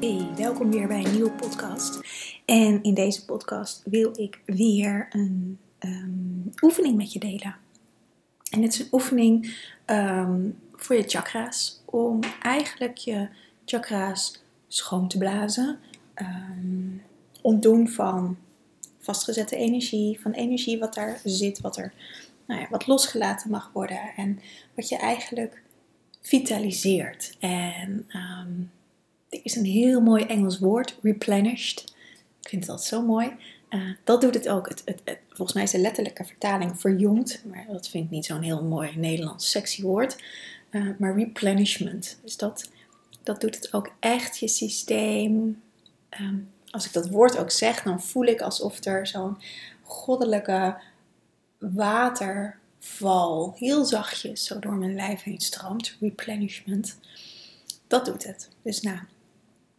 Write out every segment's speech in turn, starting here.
Hey, welkom weer bij een nieuwe podcast. En in deze podcast wil ik weer een um, oefening met je delen. En het is een oefening um, voor je chakra's. Om eigenlijk je chakra's schoon te blazen. Um, ontdoen van vastgezette energie. Van energie wat daar zit, wat er nou ja, wat losgelaten mag worden. En wat je eigenlijk vitaliseert. En um, er is een heel mooi Engels woord, replenished. Ik vind dat zo mooi. Uh, dat doet het ook. Het, het, volgens mij is de letterlijke vertaling verjongd, maar dat vind ik niet zo'n heel mooi Nederlands sexy woord. Uh, maar replenishment, dus dat, dat doet het ook echt je systeem. Um, als ik dat woord ook zeg, dan voel ik alsof er zo'n goddelijke waterval heel zachtjes zo door mijn lijf heen stroomt. Replenishment. Dat doet het. Dus nou,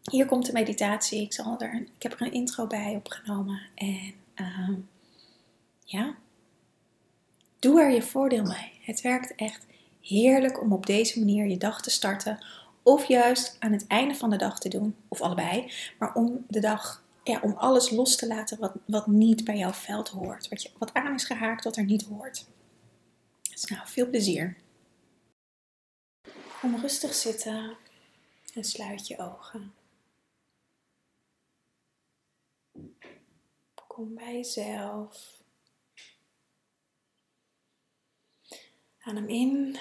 hier komt de meditatie. Ik, zal er, ik heb er een intro bij opgenomen. En uh, ja, doe er je voordeel mee. Het werkt echt heerlijk om op deze manier je dag te starten. Of juist aan het einde van de dag te doen. Of allebei. Maar om de dag, ja, om alles los te laten wat, wat niet bij jouw veld hoort. Wat, je, wat aan is gehaakt, wat er niet hoort. Dus nou, veel plezier. Kom rustig zitten en sluit je ogen. Bij jezelf. Adem in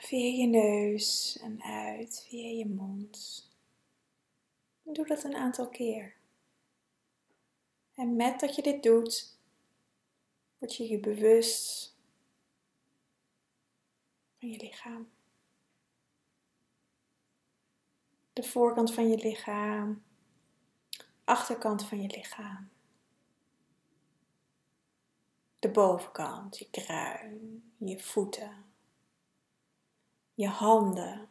via je neus en uit via je mond. Doe dat een aantal keer. En met dat je dit doet, word je je bewust van je lichaam. De voorkant van je lichaam, achterkant van je lichaam de bovenkant, je kruin, je voeten, je handen.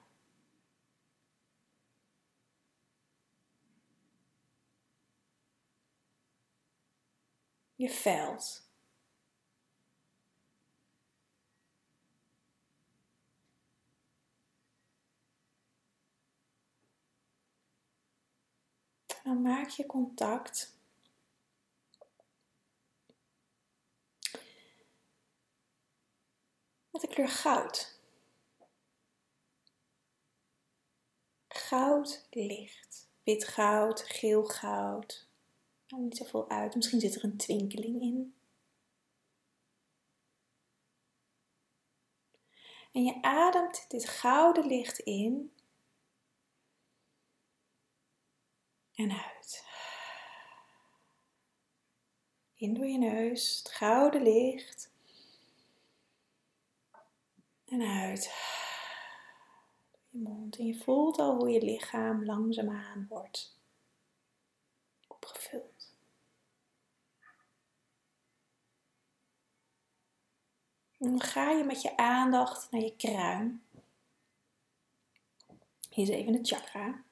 Je veld. Dan maak je contact met de kleur goud. Goud licht. Wit goud, geel goud. Nou, niet zoveel uit. Misschien zit er een twinkeling in. En je ademt dit gouden licht in en uit. In door je neus, het gouden licht. En uit. Je mond. En je voelt al hoe je lichaam langzaamaan wordt opgevuld. Dan ga je met je aandacht naar je kruin. Hier is even het chakra.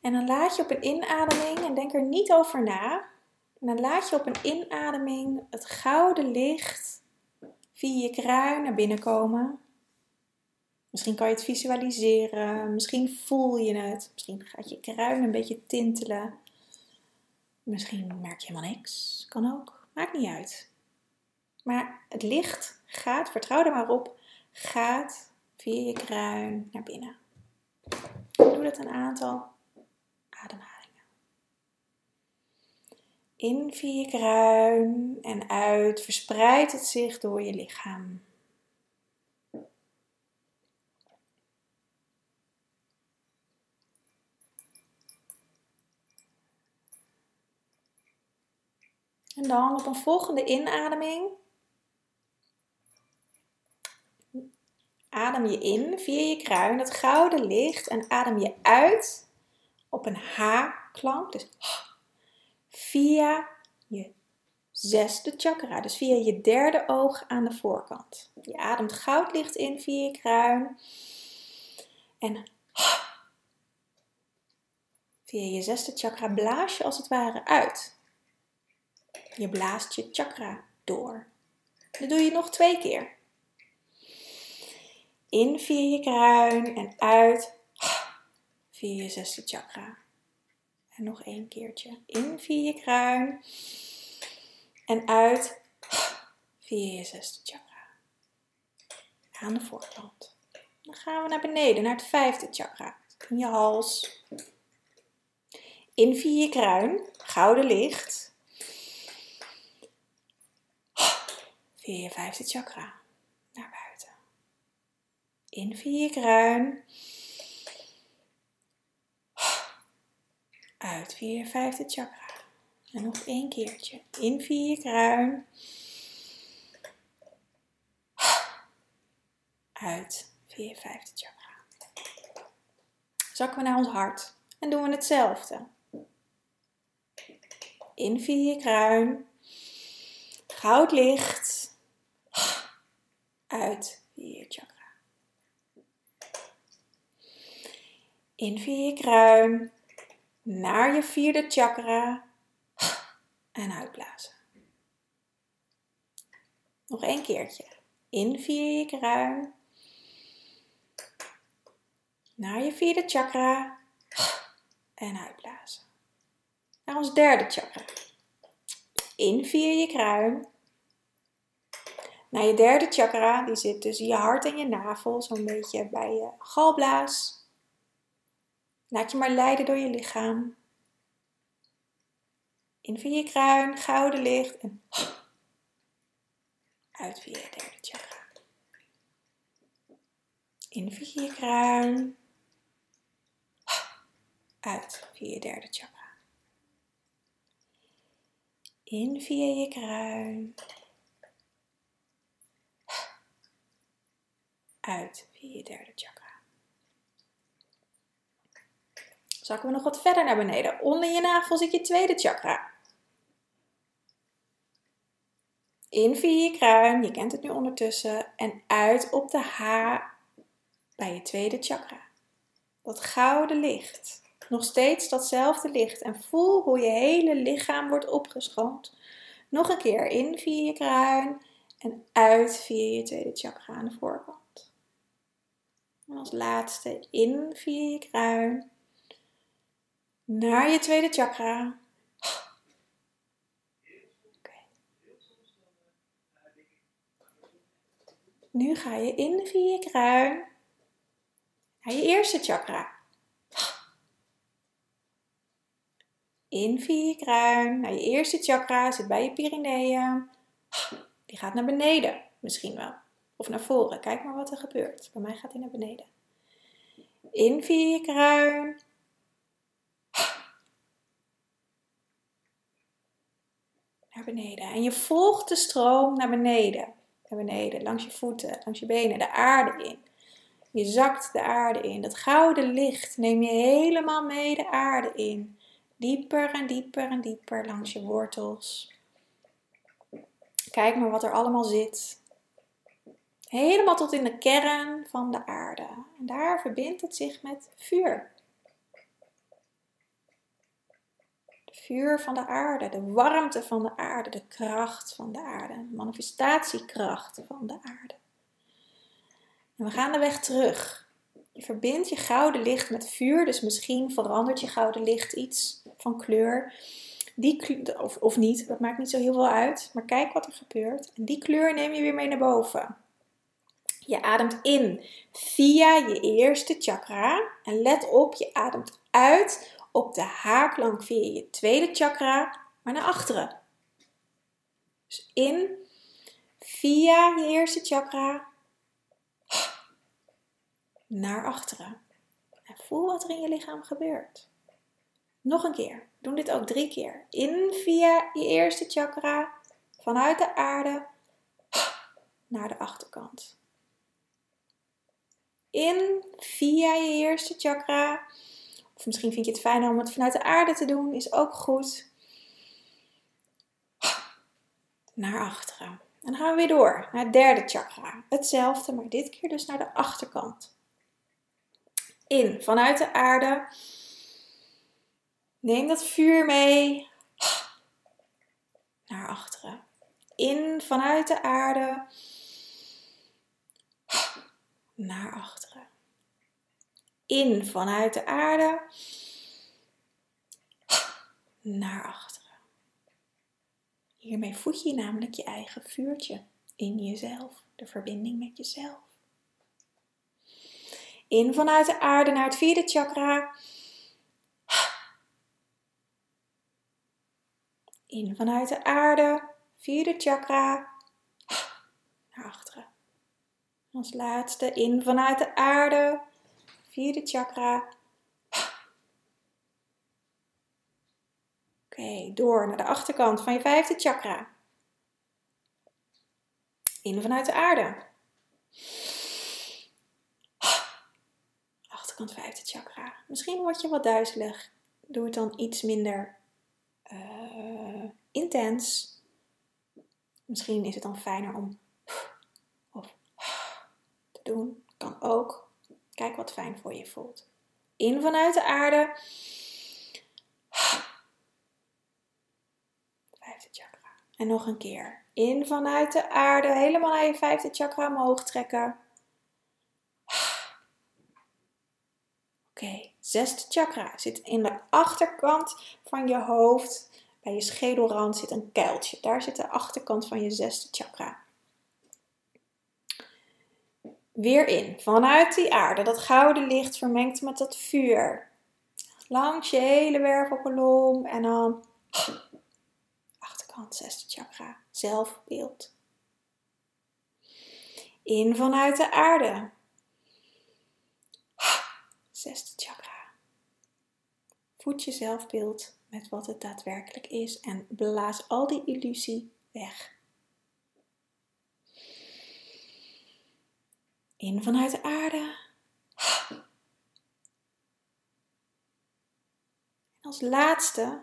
En dan laat je op een inademing, en denk er niet over na. En dan laat je op een inademing het gouden licht via je kruin naar binnen komen. Misschien kan je het visualiseren, misschien voel je het, misschien gaat je kruin een beetje tintelen. Misschien merk je helemaal niks, kan ook, maakt niet uit. Maar het licht gaat, vertrouw er maar op, gaat via je kruin naar binnen. Doe dat een aantal ademhalingen. In via je kruin en uit verspreidt het zich door je lichaam. En dan op een volgende inademing adem je in via je kruin, dat gouden licht, en adem je uit op een H-klank. Dus via je zesde chakra, dus via je derde oog aan de voorkant. Je ademt goudlicht in via je kruin en via je zesde chakra blaas je als het ware uit. Je blaast je chakra door. Dat doe je nog twee keer. In via je kruin en uit via je zesde chakra. En nog één keertje. In via je kruin en uit via je zesde chakra. Aan de voorkant. Dan gaan we naar beneden, naar het vijfde chakra. In je hals. In via je kruin, gouden licht. Via je vijfde chakra naar buiten. In via je kruin. Uit via je vijfde chakra. En nog één keertje. In via je kruin. Uit via je vijfde chakra. Zakken we naar ons hart. En doen we hetzelfde. In via je kruin. Goud licht. Uit via je chakra. In via je kruin. Naar je vierde chakra. En uitblazen. Nog één keertje. In via je kruin. Naar je vierde chakra. En uitblazen. Naar ons derde chakra. In via je kruin. Naar je derde chakra, die zit tussen je hart en je navel, zo'n beetje bij je galblaas. Laat je maar leiden door je lichaam. In via je kruin, gouden licht en uit via je derde chakra. In via je kruin, uit via je derde chakra. In via je kruin, uit via je derde chakra. Zakken we nog wat verder naar beneden. Onder je navel zit je tweede chakra. In via je kruin, je kent het nu ondertussen. En uit op de H bij je tweede chakra. Dat gouden licht. Nog steeds datzelfde licht. En voel hoe je hele lichaam wordt opgeschoond. Nog een keer in via je kruin en uit via je tweede chakra aan de voorkant. En als laatste in via je kruin naar je tweede chakra. Nu ga je in via je kruin naar je eerste chakra. In via je kruin naar je eerste chakra, zit bij je Pyreneeën. Die gaat naar beneden, misschien wel. Of naar voren. Kijk maar wat er gebeurt. Bij mij gaat hij naar beneden. In via je kruin. Naar beneden. En je volgt de stroom naar beneden naar beneden, langs je voeten, langs je benen, de aarde in. Je zakt de aarde in. Dat gouden licht neem je helemaal mee de aarde in. Dieper en dieper en dieper langs je wortels. Kijk maar wat er allemaal zit. Helemaal tot in de kern van de aarde. En daar verbindt het zich met vuur. Vuur van de aarde, de warmte van de aarde, de kracht van de aarde, de manifestatiekracht van de aarde. En we gaan de weg terug. Je verbindt je gouden licht met vuur, dus misschien verandert je gouden licht iets van kleur. Die, of, of niet, dat maakt niet zo heel veel uit. Maar kijk wat er gebeurt. Die kleur neem je weer mee naar boven. Je ademt in via je eerste chakra. En let op, je ademt uit op de haarklank via je tweede chakra, maar naar achteren. Dus in via je eerste chakra naar achteren. En voel wat er in je lichaam gebeurt. Nog een keer. Doe dit ook drie keer. In via je eerste chakra, vanuit de aarde naar de achterkant. In via je eerste chakra. Of misschien vind je het fijner om het vanuit de aarde te doen, is ook goed. Naar achteren. En dan gaan we weer door naar het derde chakra. Hetzelfde, maar dit keer dus naar de achterkant. In vanuit de aarde. Neem dat vuur mee naar achteren. In vanuit de aarde naar achteren. In vanuit de aarde naar achteren. Hiermee voed je namelijk je eigen vuurtje in jezelf, de verbinding met jezelf. In vanuit de aarde naar het vierde chakra. In vanuit de aarde, vierde chakra, naar achteren. Als laatste in vanuit de aarde, vierde chakra. Oké, door naar de achterkant van je vijfde chakra. In vanuit de aarde. Achterkant vijfde chakra. Misschien word je wat duizelig. Doe het dan iets minder uh, intens. Misschien is het dan fijner om of te doen. Kan ook. Kijk wat fijn voor je voelt. In vanuit de aarde. Vijfde chakra. En nog een keer. In vanuit de aarde. Helemaal naar je vijfde chakra omhoog trekken. Oké, zesde chakra zit in de achterkant van je hoofd. Bij je schedelrand zit een kuiltje. Daar zit de achterkant van je zesde chakra. Weer in, vanuit die aarde, dat gouden licht vermengd met dat vuur. Langs je hele wervelkolom en dan achterkant, zesde chakra, zelfbeeld. In vanuit de aarde. Zesde chakra. Voed je zelfbeeld met wat het daadwerkelijk is en blaas al die illusie weg. In vanuit de aarde. En als laatste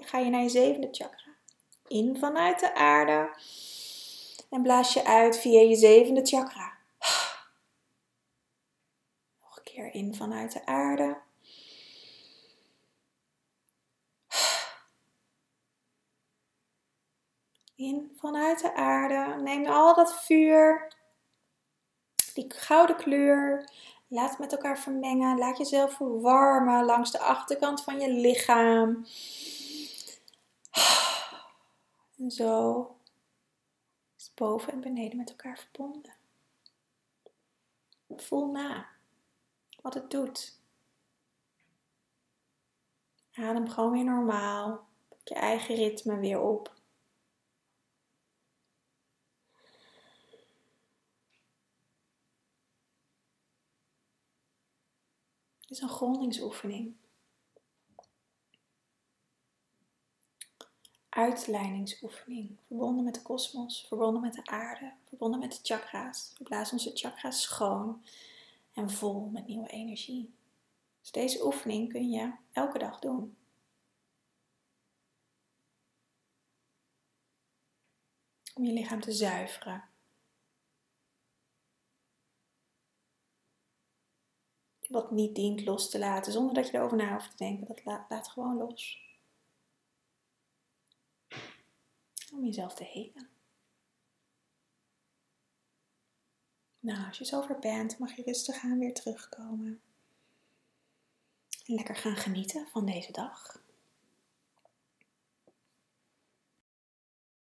ga je naar je zevende chakra. In vanuit de aarde. En blaas je uit via je zevende chakra. Nog een keer in vanuit de aarde. In vanuit de aarde. Neem al dat vuur, die gouden kleur. Laat het met elkaar vermengen. Laat jezelf verwarmen langs de achterkant van je lichaam. En zo is boven en beneden met elkaar verbonden. Voel na wat het doet. Adem gewoon weer normaal. Pak je eigen ritme weer op. Het is een grondingsoefening. Uitleidingsoefening. Verbonden met de kosmos, verbonden met de aarde, verbonden met de chakra's. We blazen onze chakra's schoon en vol met nieuwe energie. Dus deze oefening kun je elke dag doen. Om je lichaam te zuiveren wat niet dient los te laten, zonder dat je erover na hoeft te denken. Dat laat, laat gewoon los. Om jezelf te helen. Nou, als je zover bent, mag je rustig aan weer terugkomen. En lekker gaan genieten van deze dag.